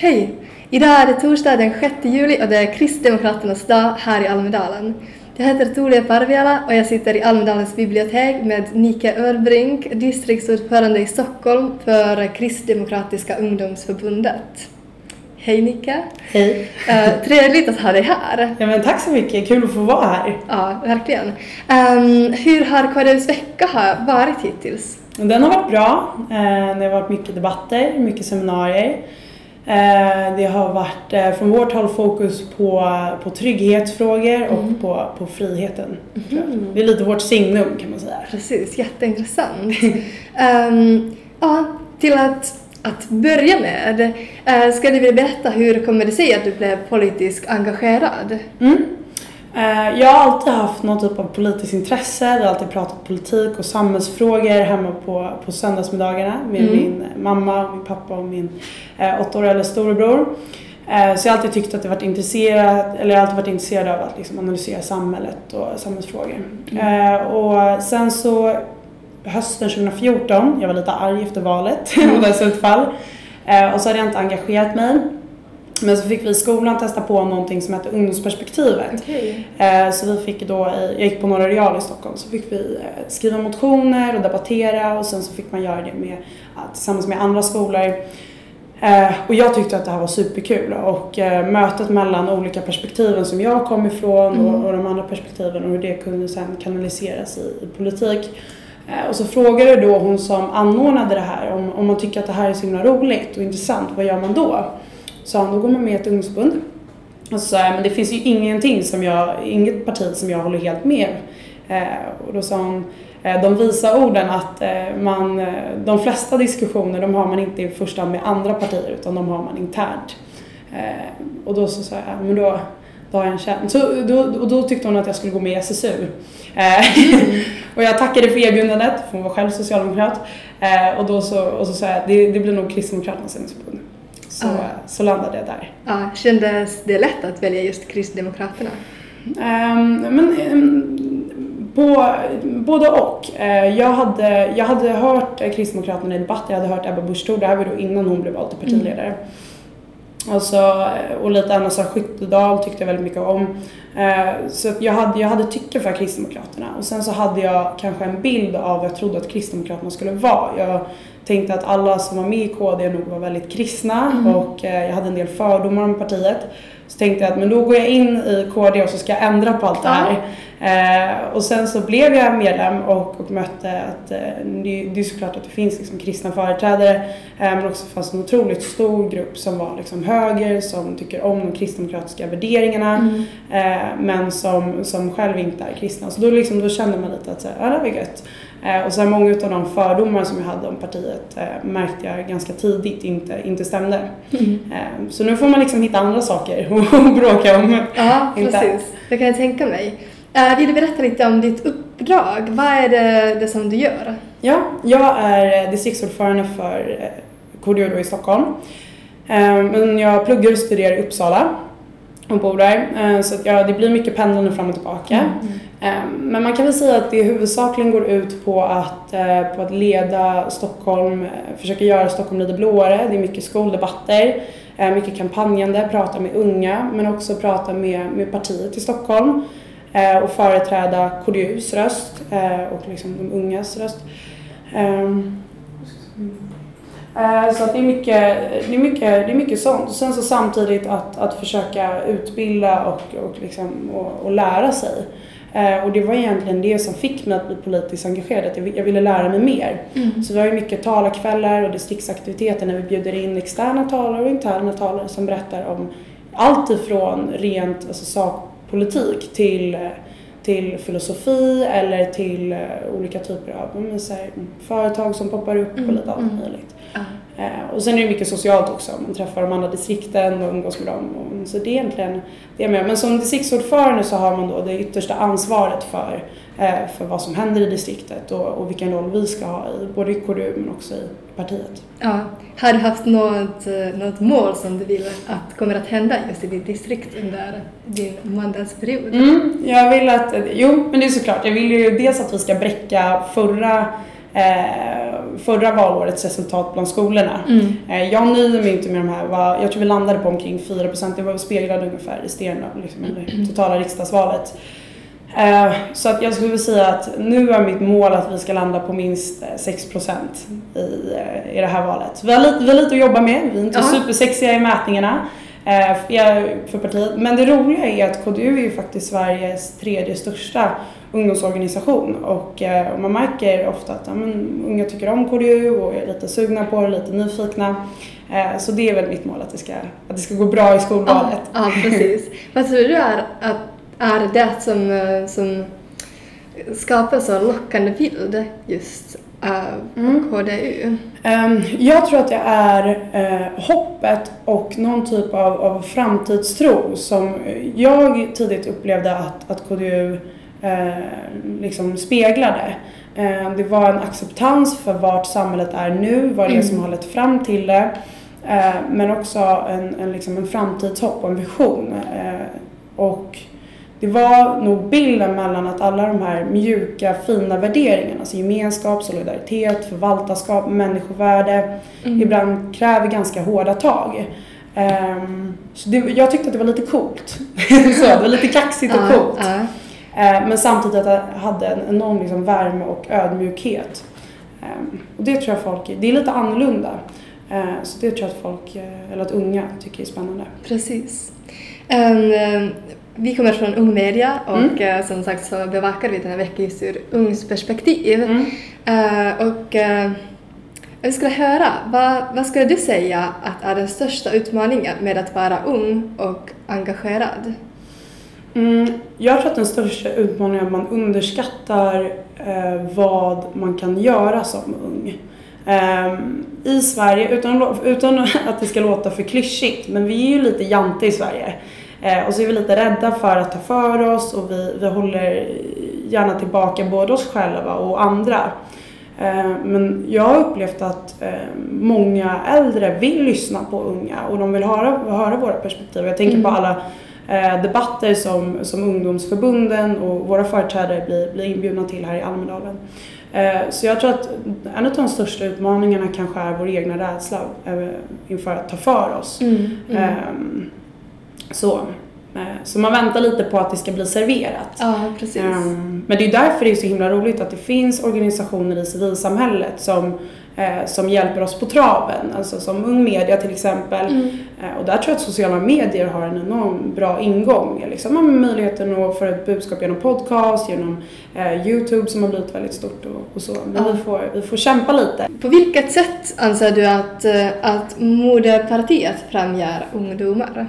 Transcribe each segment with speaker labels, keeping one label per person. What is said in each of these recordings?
Speaker 1: Hej! Idag är det torsdag den 6 juli och det är Kristdemokraternas dag här i Almedalen. Jag heter Tulia Parviala och jag sitter i Almedalens bibliotek med Nike Örbrink, distriktsordförande i Stockholm för Kristdemokratiska ungdomsförbundet. Hej Nicke!
Speaker 2: Hej!
Speaker 1: Uh, trevligt att ha dig här.
Speaker 2: Ja men tack så mycket, kul att få vara här.
Speaker 1: Ja, verkligen. Um, hur har KDUs vecka varit hittills?
Speaker 2: Den har varit bra. Uh, det har varit mycket debatter, mycket seminarier. Uh, det har varit från vårt håll fokus på, på trygghetsfrågor och mm. på, på friheten. Mm. Det är lite vårt signum kan man säga.
Speaker 1: Precis, jätteintressant. um, ja, till att att börja med, äh, ska du vilja berätta hur kommer det sig att du blev politiskt engagerad?
Speaker 2: Mm. Eh, jag har alltid haft någon typ av politiskt intresse. Jag har alltid pratat politik och samhällsfrågor hemma på, på söndagsmiddagarna med mm. min mamma, min pappa och min eh, åtta år äldre storebror. Eh, så jag har alltid tyckt att jag varit intresserad, eller jag har alltid varit intresserad av att liksom analysera samhället och samhällsfrågor. Mm. Och sen så hösten 2014. Jag var lite arg efter valet och dess utfall. Och så hade jag inte engagerat mig. Men så fick vi i skolan testa på någonting som heter ungdomsperspektivet. Okay. Eh, så vi fick då, jag gick på Norra Real i Stockholm, så fick vi eh, skriva motioner och debattera och sen så fick man göra det med, tillsammans med andra skolor. och jag tyckte att det här var superkul och mötet mellan olika perspektiven som jag kom ifrån mm. och, de andra perspektiven och hur det kunde sen kanaliseras i politik Eh, och så frågade då hon som anordnade det här om, om man tycker att det här är så himla roligt och intressant, vad gör man då? Sa han, då går man med i ett ungdomsförbund. Och så sa jag, men det finns ju ingenting som jag, inget parti som jag håller helt med. Eh, och då sa hon, eh, de visa orden att eh, man, eh, de flesta diskussioner de har man inte i första hand med andra partier utan de har man internt. Eh, och då så sa jag, men då, då har jag en tjänst. Så då, och då tyckte hon att jag skulle gå med i SSU. Mm. Eh, och jag tackade för erbjudandet, för hon var själv socialdemokrat. Eh, och då så, och så sa jag det, det blir nog Kristdemokraternas ungdomsförbund. Så, ah. så landade jag där.
Speaker 1: Ah, kändes det lätt att välja just Kristdemokraterna?
Speaker 2: Um, men, um, på, både och. Uh, jag, hade, jag hade hört Kristdemokraterna i debatt, jag hade hört Ebba Busch Thor, det här var då innan hon blev vald till partiledare. Mm. Alltså, och lite Anna Sara Skyttedal tyckte jag väldigt mycket om. Eh, så jag hade, jag hade tycke för Kristdemokraterna och sen så hade jag kanske en bild av vad jag trodde att Kristdemokraterna skulle vara. Jag tänkte att alla som var med i KD nog var väldigt kristna mm. och eh, jag hade en del fördomar om partiet. Så tänkte jag att men då går jag in i KD och så ska jag ändra på allt det här. Eh, och sen så blev jag medlem och, och mötte att eh, det, det är såklart att det finns liksom kristna företrädare eh, men också fanns en otroligt stor grupp som var liksom höger, som tycker om de kristdemokratiska värderingarna mm. eh, men som, som själv inte är kristna. Så då, liksom, då kände man lite att så här, ja, det var gött. Eh, och sen många av de fördomar som jag hade om partiet eh, märkte jag ganska tidigt inte, inte stämde. Mm. Eh, så nu får man liksom hitta andra saker att bråka om.
Speaker 1: Ja, precis. Det kan jag tänka mig. Vill du berätta lite om ditt uppdrag? Vad är det, det som du gör?
Speaker 2: Ja, jag är distriktsordförande för KDU i Stockholm. Men jag pluggar och studerar i Uppsala och bor där. Så att jag, det blir mycket pendlande fram och tillbaka. Mm. Ehm, men man kan väl säga att det huvudsakligen går ut på att, eh, på att leda Stockholm, eh, försöka göra Stockholm lite blåare. Det är mycket skoldebatter, eh, mycket kampanjande, prata med unga men också prata med, med partiet i Stockholm och företräda KDUs röst och liksom de ungas röst. Ehm, så att det är mycket, det är mycket, det är mycket sånt. Sen så samtidigt att, att försöka utbilda och, och, liksom, och, och lära sig. Eh, och det var egentligen det som fick mig att bli politiskt engagerad, att jag ville lära mig mer. Mm. Så vi har ju mycket talarkvällar och distriktsaktiviteter när vi bjuder in externa talare och interna talare som berättar om allt ifrån rent alltså, sakpolitik till, till filosofi eller till olika typer av men, så här, företag som poppar upp mm. och lite allt mm. möjligt. Eh, och sen är det mycket socialt också, man träffar de andra distrikten och umgås med dem. Och, så det är egentligen det med. Men som distriktsordförande så har man då det yttersta ansvaret för, eh, för vad som händer i distriktet och, och vilken roll vi ska ha i både i KDU men också i partiet.
Speaker 1: Ja. Har du haft något, eh, något mål som du vill att kommer att hända just i ditt distrikt under din mandatsperiod?
Speaker 2: Mm, jag vill att, jo men det är såklart, jag vill ju dels att vi ska bräcka förra eh, förra valårets resultat bland skolorna.
Speaker 1: Mm.
Speaker 2: Eh, jag nöjer mig inte med de här, vad- jag tror vi landade på omkring 4%, det var speglade ungefär resterande av liksom, det totala riksdagsvalet. Eh, Så att jag skulle vilja säga att nu är mitt mål att vi ska landa på minst eh, 6% i, eh, i det här valet. Vi har lite, vi har lite att jobba med, vi är inte
Speaker 1: Ja.
Speaker 2: supersexiga i mätningarna eh, för partiet. Men det roliga är att KDU är ju faktiskt Sveriges tredje största ungdomsorganisation och eh, och man märker ofta att ja, men, unga tycker om KDU och är lite sugna på det, lite nyfikna. Eh, Så det är väl mitt mål att det ska, att det ska gå bra i skolvalet.
Speaker 1: Ja, ja, precis. Vad tror du är, att, är det som, eh, som skapar så lockande bild just av
Speaker 2: Mm.
Speaker 1: KDU?
Speaker 2: Ehm, Jag tror att det är hoppet och någon typ av, av framtidstro som jag tidigt upplevde att, att KDU liksom speglade. Eh, det var en acceptans för vart samhället är nu, vad det är som har lett fram till det. Eh, men också en, en, liksom en framtidshopp och en vision. Eh, och det var nog bilden mellan att alla de här mjuka, fina värderingarna, alltså gemenskap, solidaritet, förvaltarskap, människovärde, ibland kräver ganska hårda tag. Ehm, så det, jag tyckte att det var lite coolt. så, det var lite kaxigt och coolt. Eh, men samtidigt att det hade en enorm liksom värme och ödmjukhet. Ehm, och det tror jag folk, det är lite annorlunda. Eh, så det tror jag att folk, eh, eller att unga tycker är spännande.
Speaker 1: precis. Em, vi kommer från Ung Media och
Speaker 2: Mm.
Speaker 1: som sagt så bevakar vi den här veckan just ur ungs perspektiv.
Speaker 2: Mm.
Speaker 1: Eh, och eh, jag skulle höra, vad, vad skulle du säga att är den största utmaningen med att vara ung och engagerad?
Speaker 2: Mm, jag tror att den största utmaningen är att man underskattar eh, vad man kan göra som ung. Ehm, I Sverige, utan, utan att det ska låta för klyschigt, men vi är ju lite jante i Sverige. Eh, och så är vi lite rädda för att ta för oss och vi, vi håller gärna tillbaka både oss själva och andra. Eh, Men jag har upplevt att eh, många äldre vill lyssna på unga och de vill höra, höra våra perspektiv. Jag tänker på alla eh, debatter som, som ungdomsförbunden och våra företrädare blir, blir inbjudna till här i Almedalen. Eh, Så jag tror att en av de största utmaningarna kanske är vår egna rädsla eh, inför att ta för oss.
Speaker 1: Mm.
Speaker 2: Ehm, Så, eh, så man väntar lite på att det ska bli serverat.
Speaker 1: Ja, precis.
Speaker 2: Ehm, Men det är därför det är så himla roligt att det finns organisationer i civilsamhället som, eh, som hjälper oss på traven. Alltså som Ung Media till exempel.
Speaker 1: Mm.
Speaker 2: Eh, Och där tror jag att sociala medier har en enorm bra ingång. Liksom med möjligheten att få ett budskap genom podcast, genom eh, Youtube som har blivit väldigt stort och, och så. Men
Speaker 1: Ja.
Speaker 2: vi, får, vi får kämpa lite.
Speaker 1: På vilket sätt anser du att, eh, att moderpartiet främjar ungdomar?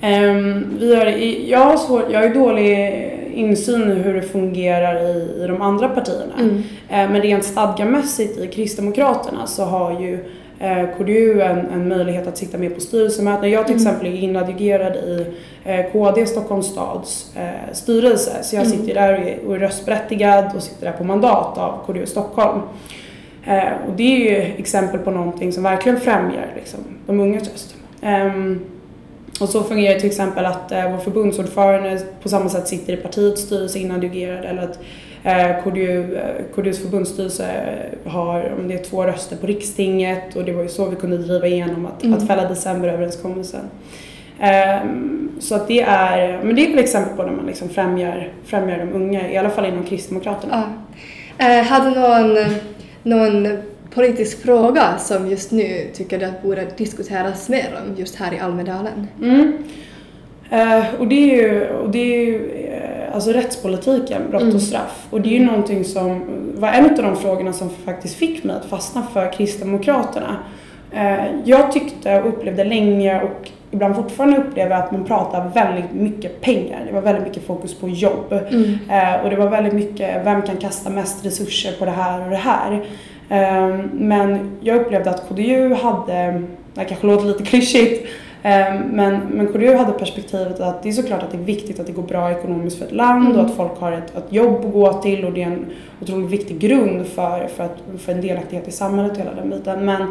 Speaker 2: Ehm, vi har, jag, har svår, jag har dålig insyn i hur det fungerar i, i de andra partierna.
Speaker 1: Mm.
Speaker 2: Eh, Men rent stadgamässigt i Kristdemokraterna så har ju eh, KDU en, en möjlighet att sitta med på styrelsemöten. Jag till
Speaker 1: Mm.
Speaker 2: exempel är inadjugerad i eh, KD Stockholms stads eh, styrelse så jag
Speaker 1: Mm.
Speaker 2: sitter där och är, röstberättigad och sitter där på mandat av KDU Stockholm. Eh, och det är ju exempel på någonting som verkligen främjar liksom, de ungas röst. Ehm, och så fungerar det till exempel att eh, vår förbundsordförande på samma sätt sitter i partiets styrelse inadjugerad eller att eh, KDU, eh, KDUs förbundsstyrelse har, om det är två röster på rikstinget och det var ju så vi kunde driva igenom att,
Speaker 1: Mm.
Speaker 2: att fälla decemberöverenskommelsen. Ehm, så att det är, men det är ett exempel på när man liksom främjar, främjar de unga, i alla fall inom Kristdemokraterna.
Speaker 1: Ja. Eh, hade någon, någon politisk fråga som just nu tycker du att borde diskuteras mer om just här i Almedalen?
Speaker 2: Mm. Eh, och det är ju, och det är ju eh, alltså rättspolitiken, brott
Speaker 1: Mm.
Speaker 2: och straff. Och det är ju någonting som var en av de frågorna som faktiskt fick mig att fastna för Kristdemokraterna. Eh, jag tyckte och upplevde länge och ibland fortfarande upplever att man pratar väldigt mycket pengar. Det var väldigt mycket fokus på jobb.
Speaker 1: Mm.
Speaker 2: Eh, och det var väldigt mycket, vem kan kasta mest resurser på det här och det här? Eh, men jag upplevde att KDU hade, det kanske låter lite klyschigt, eh, men, men KDU hade perspektivet att det är såklart att det är viktigt att det går bra ekonomiskt för ett land
Speaker 1: Mm.
Speaker 2: och att folk har ett, ett jobb att gå till och det är en otroligt viktig grund för, för, att, för en delaktighet i samhället och hela den biten. Men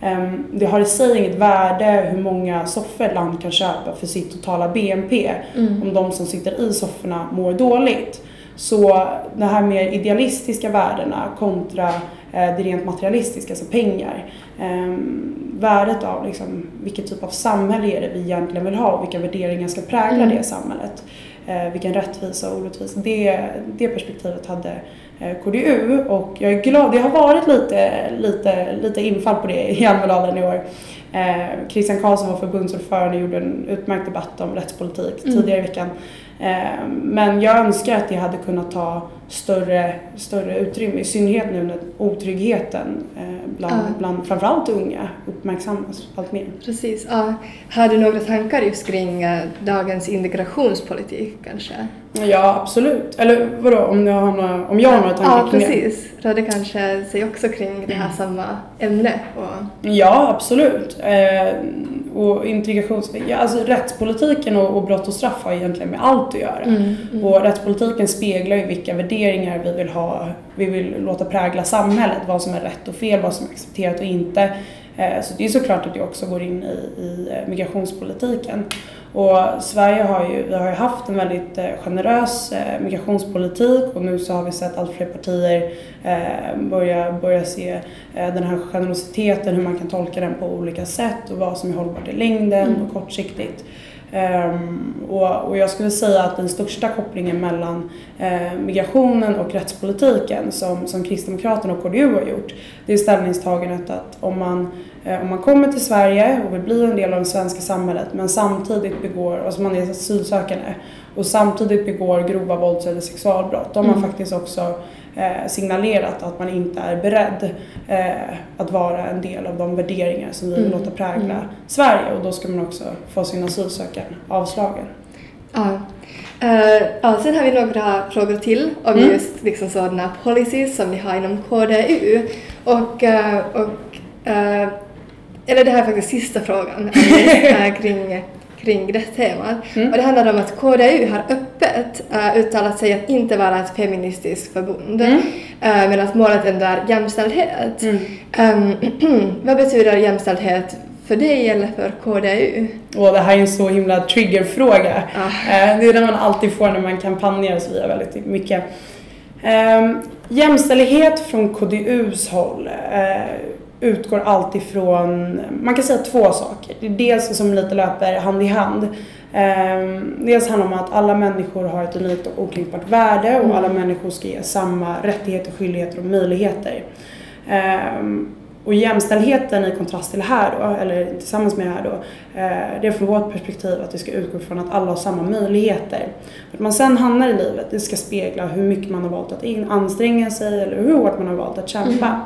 Speaker 2: ehm, det har i sig inget värde hur många soffor ett land kan köpa för sitt totala BNP
Speaker 1: Mm.
Speaker 2: om de som sitter i sofforna mår dåligt. Så de här mer idealistiska värdena kontra det rent materialistiska, alltså pengar. Ehm, värdet av liksom, vilken typ av samhälle är det vi egentligen vill ha och vilka värderingar ska prägla mm. det samhället. Vilken rättvisa och orättvisa. Det, det perspektivet hade KDU och jag är glad, det har varit lite, lite, lite infall på det i Almedalen i år. Eh, Christian Karlsson var förbundsordförande och gjorde en utmärkt debatt om rättspolitik mm. tidigare i veckan. Eh, men jag önskar att det hade kunnat ta större, större utrymme, i synnerhet nu när otryggheten eh, bland, ja. bland framförallt unga uppmärksammas allt mer.
Speaker 1: Precis. Ja. Har du några tankar just kring eh, dagens integrationspolitik kanske?
Speaker 2: Ja, absolut. Eller vadå, om jag har några, om jag har några tankar
Speaker 1: ja, kring det? Ja, precis. Rörde kanske sig också kring det här samma ämne? Och...
Speaker 2: Ja, absolut. Eh, och integrations... Ja, alltså rättspolitiken och, och brott och straff har egentligen med allt att göra. Mm, mm. Och rättspolitiken speglar ju vilka värderingar vi vill ha, vi vill låta prägla samhället. Vad som är rätt och fel, vad som är accepterat och inte. Eh, så det är såklart att det också går in i, i eh, migrationspolitiken. Och Sverige har ju, vi har ju haft en väldigt eh, generös migrationspolitik och nu så har vi sett allt fler partier börja, börja se den här generositeten, hur man kan tolka den på olika sätt och vad som är hållbart i längden och kortsiktigt. Um, och, jag skulle säga att den största kopplingen mellan uh, migrationen och rättspolitiken som, som Kristdemokraterna och KDU har gjort, det är ställningstagandet att om man, uh, om man kommer till Sverige och vill bli en del av det svenska samhället men samtidigt begår, alltså man är asylsökande och samtidigt begår grova vålds eller sexualbrott, då har man mm. faktiskt också eh, signalerat att man inte är beredd eh, att vara en del av de värderingar som vi vill mm. låta prägla mm. Sverige och då ska man också få sin asylansökan avslagen.
Speaker 1: Ja. Uh, ja, sen har vi några frågor till om mm. just liksom sådana policies som vi har inom KDU. Och, uh, och uh, eller det här är faktiskt sista frågan kring kring det temat. Mm. Och det handlar om att KDU har öppet uh, uttalat sig att inte vara ett feministiskt förbund, mm. uh, men att målet ändå är jämställdhet. Mm. Um, vad betyder jämställdhet för dig eller för KDU?
Speaker 2: Och det här är en så himla triggerfråga. Ah. Uh, det är den man alltid får när man kampanjar och så vidare väldigt mycket. Um, jämställdhet från KDUs håll utgår alltid från, man kan säga två saker. Det är dels som lite löper hand i hand. Um, dels handlar det om att alla människor har ett unikt och okränkbart värde och mm. alla människor ska ges samma rättigheter, skyldigheter och möjligheter. Um, och jämställdheten i kontrast till det här då, eller tillsammans med det här då, eh, det är från vårt perspektiv att vi ska utgå från att alla har samma möjligheter. Att man sen hamnar i livet, det ska spegla hur mycket man har valt att anstränga sig eller hur hårt man har valt att kämpa. Mm.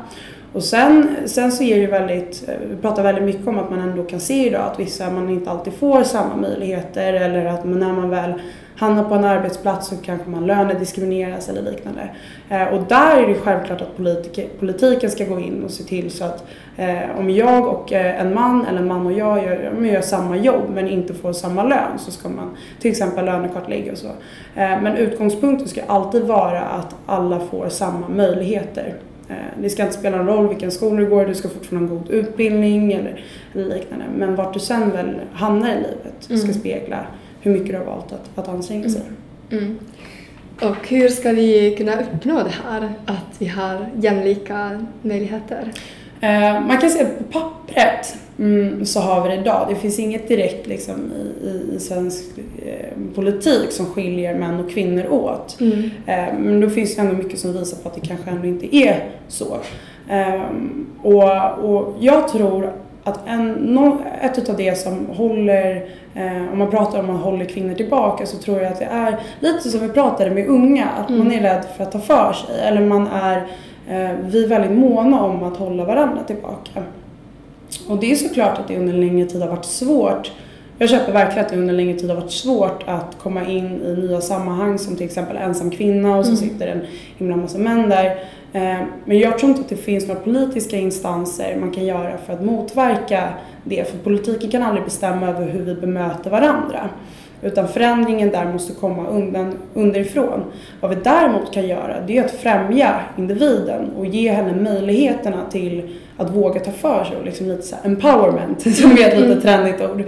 Speaker 2: Och sen, sen så är det väldigt, vi pratar väldigt mycket om att man ändå kan se idag att vissa, man inte alltid får samma möjligheter eller att man, när man väl hamnar på en arbetsplats så kanske man lönediskrimineras eller liknande. Eh, och där är det självklart att politik, politiken ska gå in och se till så att eh, om jag och eh, en man eller en man och jag gör, gör samma jobb men inte får samma lön så ska man till exempel lönekartlägga och så. Eh, men utgångspunkten ska alltid vara att alla får samma möjligheter. Eh, det ska inte spela någon roll vilken skola du går, du ska fortfarande ha en god utbildning eller, eller liknande. Men vart du sen väl hamnar i livet mm. ska spegla hur mycket du har valt att, att anstränga sig. Mm. Mm.
Speaker 1: Och hur ska vi kunna uppnå det här, att vi har jämlika möjligheter?
Speaker 2: Eh, man kan säga att på pappret mm, så har vi det idag. Det finns inget direkt liksom, i, i, svensk eh, politik som skiljer män och kvinnor åt. Mm. Eh, men då finns det ändå mycket som visar på att det kanske ändå inte är så. Ehm, och, och jag tror att en, no, ett av det som håller, eh, om man pratar om att håller kvinnor tillbaka så tror jag att det är lite som vi pratade med unga, att mm. man är rädd för att ta för sig eller man är Eh, vi är väldigt måna om att hålla varandra tillbaka. Och det är såklart att det under en längre tid har varit svårt. Jag köper verkligen att det under en längre tid har varit svårt att komma in i nya sammanhang som till exempel ensam kvinna och så mm. sitter en himla massa män där. Eh, men jag tror inte att det finns några politiska instanser man kan göra för att motverka det. För politiken kan aldrig bestämma över hur vi bemöter varandra. Utan förändringen där måste komma undan, underifrån. Vad vi däremot kan göra det är att främja individen och ge henne möjligheterna till att våga ta för sig och liksom lite så empowerment som är ett lite mm. trendigt ord.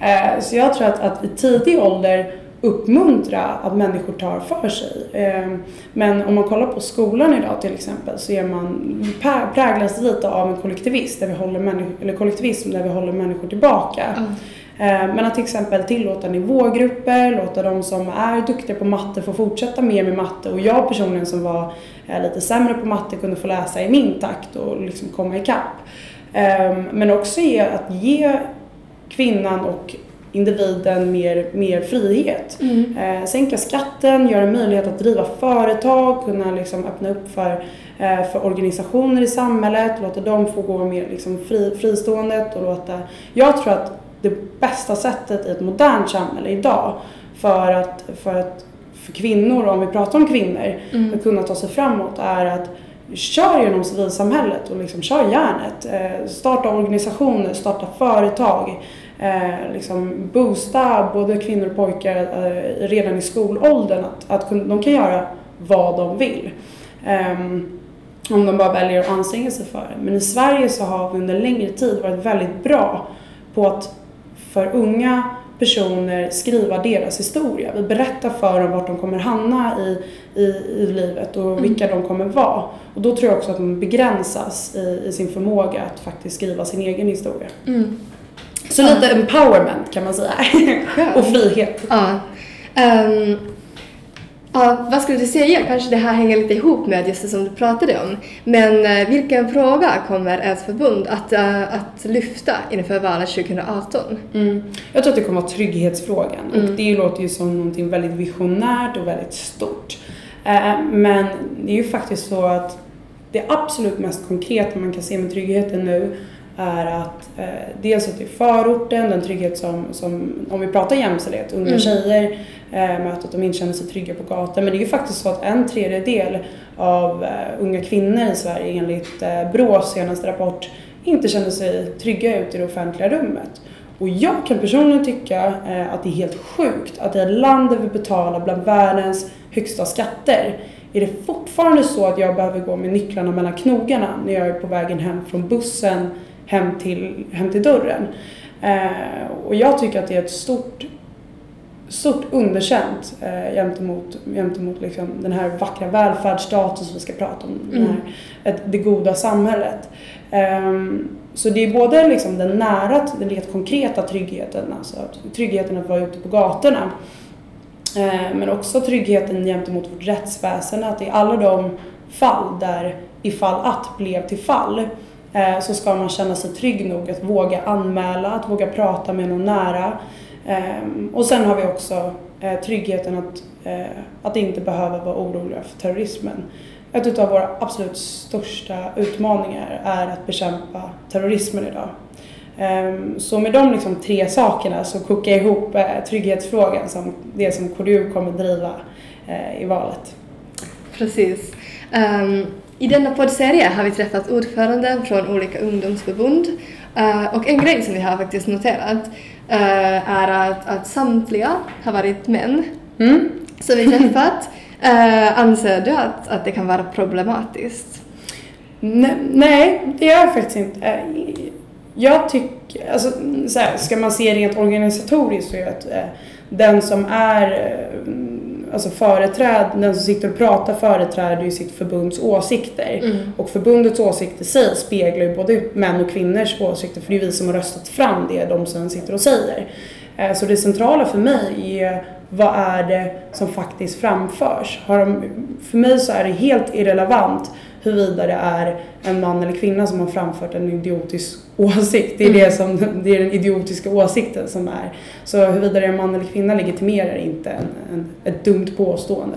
Speaker 2: Eh, så jag tror att, att i tidig ålder uppmuntra att människor tar för sig. Ehm, men om man kollar på skolan idag till exempel så är man, präglas lite av en kollektivism där vi håller människor, eller kollektivism där vi håller människor tillbaka. Mm. Men att till exempel tillåta nivågrupper, låta de som är duktiga på matte få fortsätta mer med matte och jag personligen som var eh, lite sämre på matte kunde få läsa i min takt och liksom komma ikapp. Ehm, men också att ge kvinnan och individen mer, mer frihet. Mm. Eh, sänka skatten, göra möjlighet att driva företag, kunna liksom öppna upp för, eh, för organisationer i samhället, låta dem få gå mer liksom fri, fristående och låta... Jag tror att det bästa sättet i ett modernt samhälle idag för att, för att för kvinnor, om vi pratar om kvinnor, mm. att kunna ta sig framåt är att kör genom civilsamhället och liksom kör järnet. Eh, starta organisationer, starta företag. Eh, liksom boosta både kvinnor och pojkar eh, redan i skolåldern att, att de kan göra vad de vill. Um, om de bara väljer att anstränga sig för det. Men i Sverige så har vi under längre tid varit väldigt bra på att för unga personer skriva deras historia. Vi berättar för dem vart de kommer hamna i, i, i livet och mm. vilka de kommer vara. Och då tror jag också att de begränsas i, i sin förmåga att faktiskt skriva sin egen historia. Mm. Så lite empowerment kan man säga. och frihet.
Speaker 1: Ja. Um, ja, vad skulle du säga? Kanske det här hänger lite ihop med just det som du pratade om. Men uh, vilken fråga kommer ert förbund att, uh, att lyfta inför valet 2018?
Speaker 2: Mm. Jag tror att det kommer att vara trygghetsfrågan. Mm. Och det låter ju som någonting väldigt visionärt och väldigt stort. Uh, men det är ju faktiskt så att det absolut mest konkreta man kan se med tryggheten nu är att eh, dels att det är förorten, den trygghet som, som om vi pratar jämställdhet, unga mm. tjejer eh, möter att de inte känner sig trygga på gatan. Men det är ju faktiskt så att en tredjedel av eh, unga kvinnor i Sverige enligt eh, BRÅs senaste rapport inte känner sig trygga ute i det offentliga rummet. Och jag kan personligen tycka eh, att det är helt sjukt att i ett land där vi betalar bland världens högsta skatter är det fortfarande så att jag behöver gå med nycklarna mellan knogarna när jag är på vägen hem från bussen hem till, hem till dörren. Eh, och jag tycker att det är ett stort, stort underkänt eh, gentemot, gentemot liksom den här vackra välfärdsstatus vi ska prata om, mm. här, ett, det goda samhället. Eh, så det är både liksom den nära, den rent konkreta tryggheten, alltså tryggheten att vara ute på gatorna, eh, men också tryggheten gentemot vårt rättsväsen, att i alla de fall där ifall att blev till fall Eh, så ska man känna sig trygg nog att våga anmäla, att våga prata med någon nära. Ehm, och sen har vi också eh, tryggheten att, eh, att inte behöva vara oroliga för terrorismen. Ett av våra absolut största utmaningar är att bekämpa terrorismen idag. Ehm, så med de liksom tre sakerna så kokar jag ihop eh, trygghetsfrågan som det som KDU kommer driva eh, i valet.
Speaker 1: Precis. Um... I denna poddserie har vi träffat ordförande från olika ungdomsförbund uh, och en grej som vi har faktiskt noterat uh, är att, att samtliga har varit män mm. som vi träffat. Uh, anser du att, att det kan vara problematiskt?
Speaker 2: nej, det gör jag faktiskt inte. Jag tycker, alltså så här, ska man se rent organisatoriskt så är det att den som är alltså företräd, den som sitter och pratar företräder ju sitt förbunds åsikter. Mm. Och förbundets åsikter i sig speglar ju både män och kvinnors åsikter för det är vi som har röstat fram det de sen sitter och säger. Eh, så det centrala för mig är vad är det som faktiskt framförs? Har de, för mig så är det helt irrelevant huruvida det är en man eller kvinna som har framfört en idiotisk åsikt. Det är, mm. det som, det är den idiotiska åsikten som är. Så huruvida det är en man eller kvinna legitimerar inte en, en, ett dumt påstående.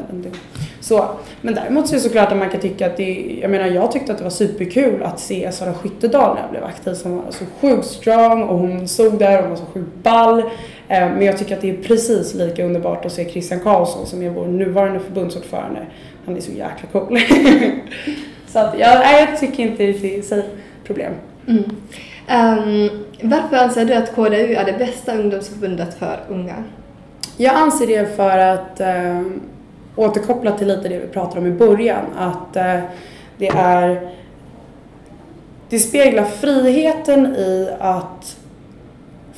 Speaker 2: Så, men däremot så är det såklart att man kan tycka att det, jag menar jag tyckte att det var superkul att se Sara Skyttedal när jag blev aktiv som var så sjukt strong och hon stod där och hon var så sjukt ball. Eh, men jag tycker att det är precis lika underbart att se Christian Karlsson som är vår nuvarande förbundsordförande. Han är så jäkla cool. så att, ja, jag tycker inte det är sig problem. Mm.
Speaker 1: Um, varför anser du att KDU är det bästa ungdomsförbundet för unga?
Speaker 2: Jag anser det för att uh, återkoppla till lite det vi pratade om i början, att uh, det är det speglar friheten i att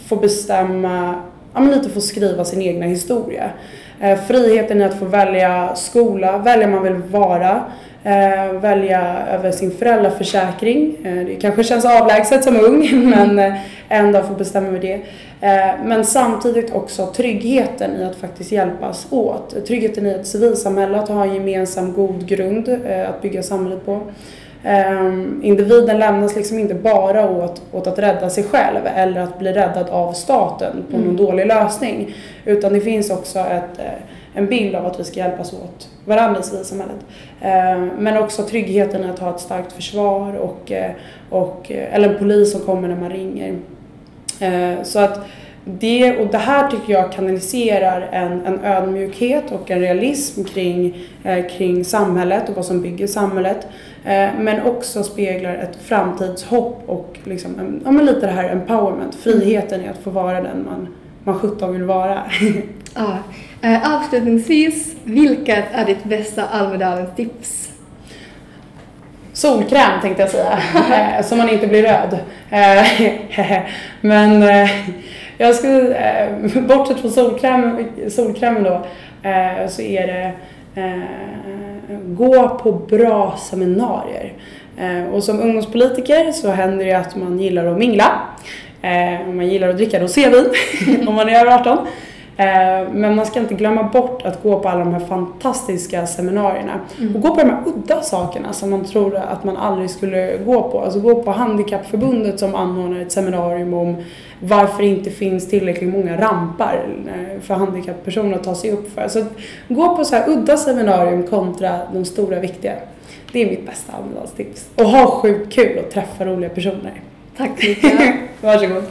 Speaker 2: få bestämma ja, men lite få skriva sin egna historia. Eh, friheten i att få välja skola, välja man vill vara, eh, välja över sin föräldraförsäkring. Eh, det kanske känns avlägset som ung men eh, ändå få bestämma över det. Eh, men samtidigt också tryggheten i att faktiskt hjälpas åt. Tryggheten i ett civilsamhälle, att ha en gemensam god grund eh, att bygga samhället på. Um, individen lämnas liksom inte bara åt, åt att rädda sig själv eller att bli räddad av staten på mm. någon dålig lösning. Utan det finns också ett, eh, en bild av att vi ska hjälpas åt varandra i civilsamhället. Eh, men också tryggheten i att ha ett starkt försvar och, eh, och, eh, eller en polis som kommer när man ringer. Så att det, och det här tycker jag kanaliserar en, en ödmjukhet och en realism kring, kring samhället och vad som bygger samhället. Men också speglar ett framtidshopp och liksom, ja, men lite det här empowerment, friheten i att få vara den man, man sjutton vill vara.
Speaker 1: ja. Eh, avslutningsvis, vilket är ditt bästa Almedalens tips?
Speaker 2: Solkräm tänkte jag säga, eh, så man inte blir röd. Eh, men jag skulle, bortsett från solkräm, solkrämen då, så är det gå på bra seminarier. Och som ungdomspolitiker så händer det att man gillar att mingla. Man gillar att dricka rosévin om man är över 18. Eh, men man ska inte glömma bort att gå på alla de här fantastiska seminarierna. Mm. Och gå på de här udda sakerna som man tror att man aldrig skulle gå på. Alltså gå på Handikappförbundet som anordnar ett seminarium om varför det inte finns tillräckligt många rampar eh, för handikapppersoner att ta sig upp för. Så gå på så här udda seminarium kontra de stora viktiga. Det är mitt bästa Almedalstips. Och ha sjukt kul och träffa roliga personer.
Speaker 1: Tack Mikael.
Speaker 2: Varsågod.